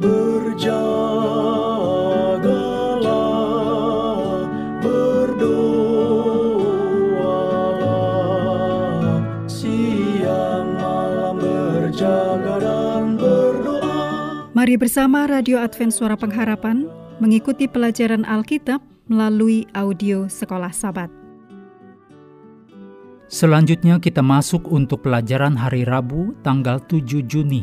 berjagalah, berdoalah, siang malam berjaga dan berdoa. Mari bersama Radio Advent Suara Pengharapan mengikuti pelajaran Alkitab melalui audio Sekolah Sabat. Selanjutnya kita masuk untuk pelajaran hari Rabu tanggal 7 Juni.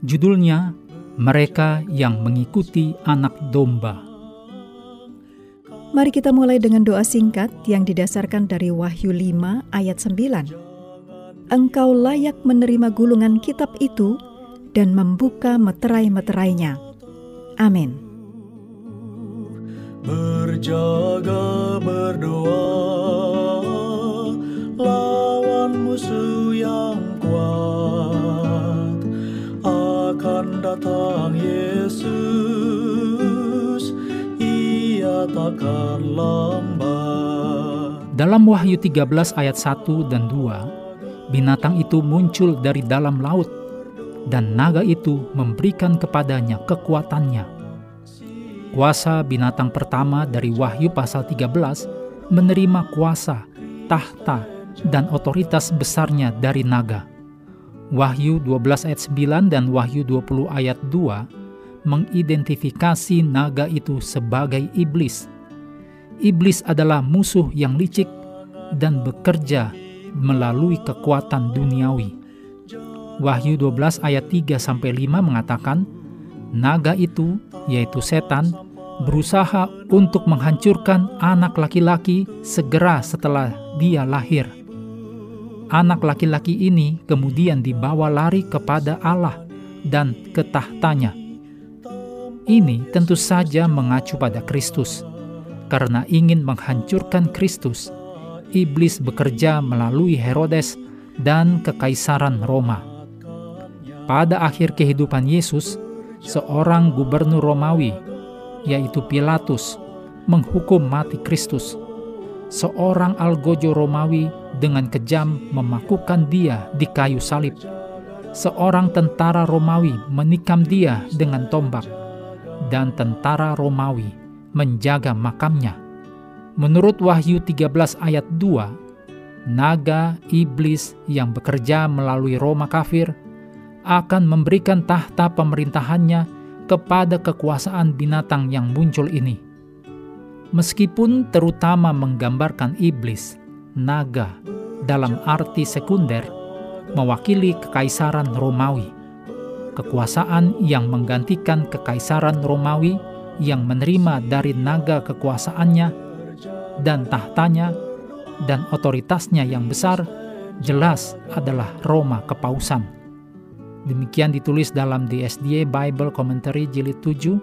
Judulnya Mereka yang mengikuti anak domba. Mari kita mulai dengan doa singkat yang didasarkan dari Wahyu 5 ayat 9. Engkau layak menerima gulungan kitab itu dan membuka meterai-meterainya. Amin. Berjaga berdoa lawan musuh yang kuat akan datang ia takkan lambat Dalam Wahyu 13 ayat 1 dan 2, binatang itu muncul dari dalam laut dan naga itu memberikan kepadanya kekuatannya. Kuasa binatang pertama dari Wahyu pasal 13 menerima kuasa, tahta, dan otoritas besarnya dari naga. Wahyu 12 ayat 9 dan Wahyu 20 ayat 2 mengidentifikasi naga itu sebagai iblis. Iblis adalah musuh yang licik dan bekerja melalui kekuatan duniawi. Wahyu 12 ayat 3 sampai 5 mengatakan naga itu yaitu setan berusaha untuk menghancurkan anak laki-laki segera setelah dia lahir. Anak laki-laki ini kemudian dibawa lari kepada Allah dan ke tahtanya. Ini tentu saja mengacu pada Kristus. Karena ingin menghancurkan Kristus, iblis bekerja melalui Herodes dan kekaisaran Roma. Pada akhir kehidupan Yesus, seorang gubernur Romawi yaitu Pilatus, menghukum mati Kristus. Seorang algojo Romawi dengan kejam memakukan dia di kayu salib. Seorang tentara Romawi menikam dia dengan tombak, dan tentara Romawi menjaga makamnya. Menurut Wahyu 13 ayat 2, naga iblis yang bekerja melalui Roma kafir akan memberikan tahta pemerintahannya kepada kekuasaan binatang yang muncul ini. Meskipun terutama menggambarkan iblis, naga, dalam arti sekunder, mewakili kekaisaran Romawi. Kekuasaan yang menggantikan kekaisaran Romawi yang menerima dari naga kekuasaannya dan tahtanya dan otoritasnya yang besar jelas adalah Roma Kepausan. Demikian ditulis dalam DSDA Bible Commentary Jilid 7,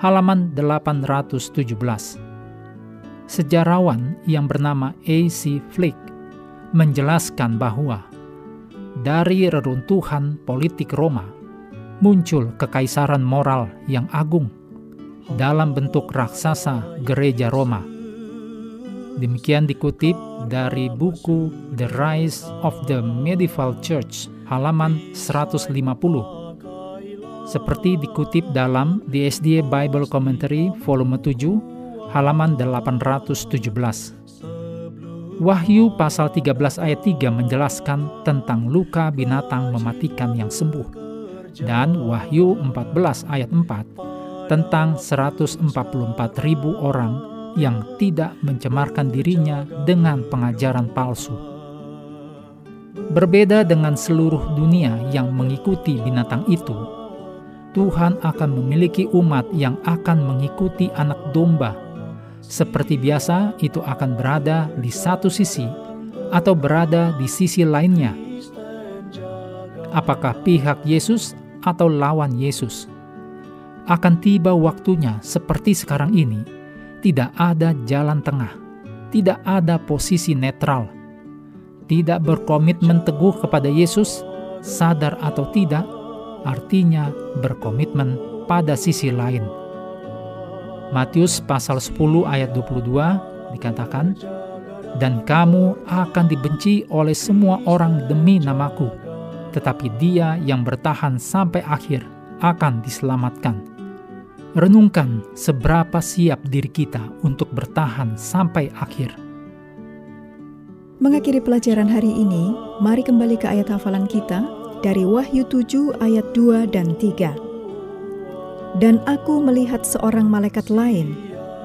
halaman 817. Sejarawan yang bernama A.C. Flick menjelaskan bahwa dari reruntuhan politik Roma muncul kekaisaran moral yang agung dalam bentuk raksasa gereja Roma. Demikian dikutip dari buku The Rise of the Medieval Church halaman 150. Seperti dikutip dalam The SDA Bible Commentary volume 7 halaman 817. Wahyu pasal 13 ayat 3 menjelaskan tentang luka binatang mematikan yang sembuh. Dan Wahyu 14 ayat 4 tentang 144 ribu orang yang tidak mencemarkan dirinya dengan pengajaran palsu. Berbeda dengan seluruh dunia yang mengikuti binatang itu, Tuhan akan memiliki umat yang akan mengikuti anak domba. Seperti biasa, itu akan berada di satu sisi atau berada di sisi lainnya. Apakah pihak Yesus atau lawan Yesus? Akan tiba waktunya, seperti sekarang ini, tidak ada jalan tengah, tidak ada posisi netral tidak berkomitmen teguh kepada Yesus, sadar atau tidak, artinya berkomitmen pada sisi lain. Matius pasal 10 ayat 22 dikatakan, Dan kamu akan dibenci oleh semua orang demi namaku, tetapi dia yang bertahan sampai akhir akan diselamatkan. Renungkan seberapa siap diri kita untuk bertahan sampai akhir. Mengakhiri pelajaran hari ini, mari kembali ke ayat hafalan kita dari Wahyu 7 ayat 2 dan 3. Dan aku melihat seorang malaikat lain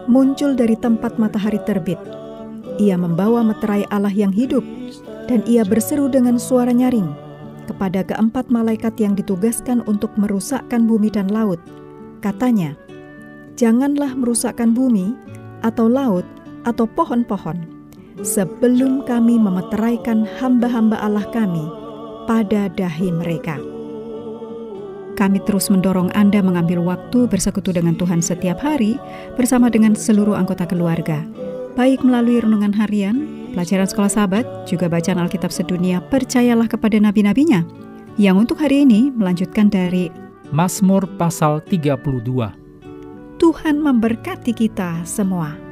muncul dari tempat matahari terbit. Ia membawa meterai Allah yang hidup, dan ia berseru dengan suara nyaring kepada keempat malaikat yang ditugaskan untuk merusakkan bumi dan laut. Katanya, "Janganlah merusakkan bumi, atau laut, atau pohon-pohon." sebelum kami memeteraikan hamba-hamba Allah kami pada dahi mereka. Kami terus mendorong Anda mengambil waktu bersekutu dengan Tuhan setiap hari bersama dengan seluruh anggota keluarga, baik melalui renungan harian, pelajaran sekolah sahabat, juga bacaan Alkitab sedunia, percayalah kepada nabi-nabinya, yang untuk hari ini melanjutkan dari Mazmur pasal 32. Tuhan memberkati kita semua.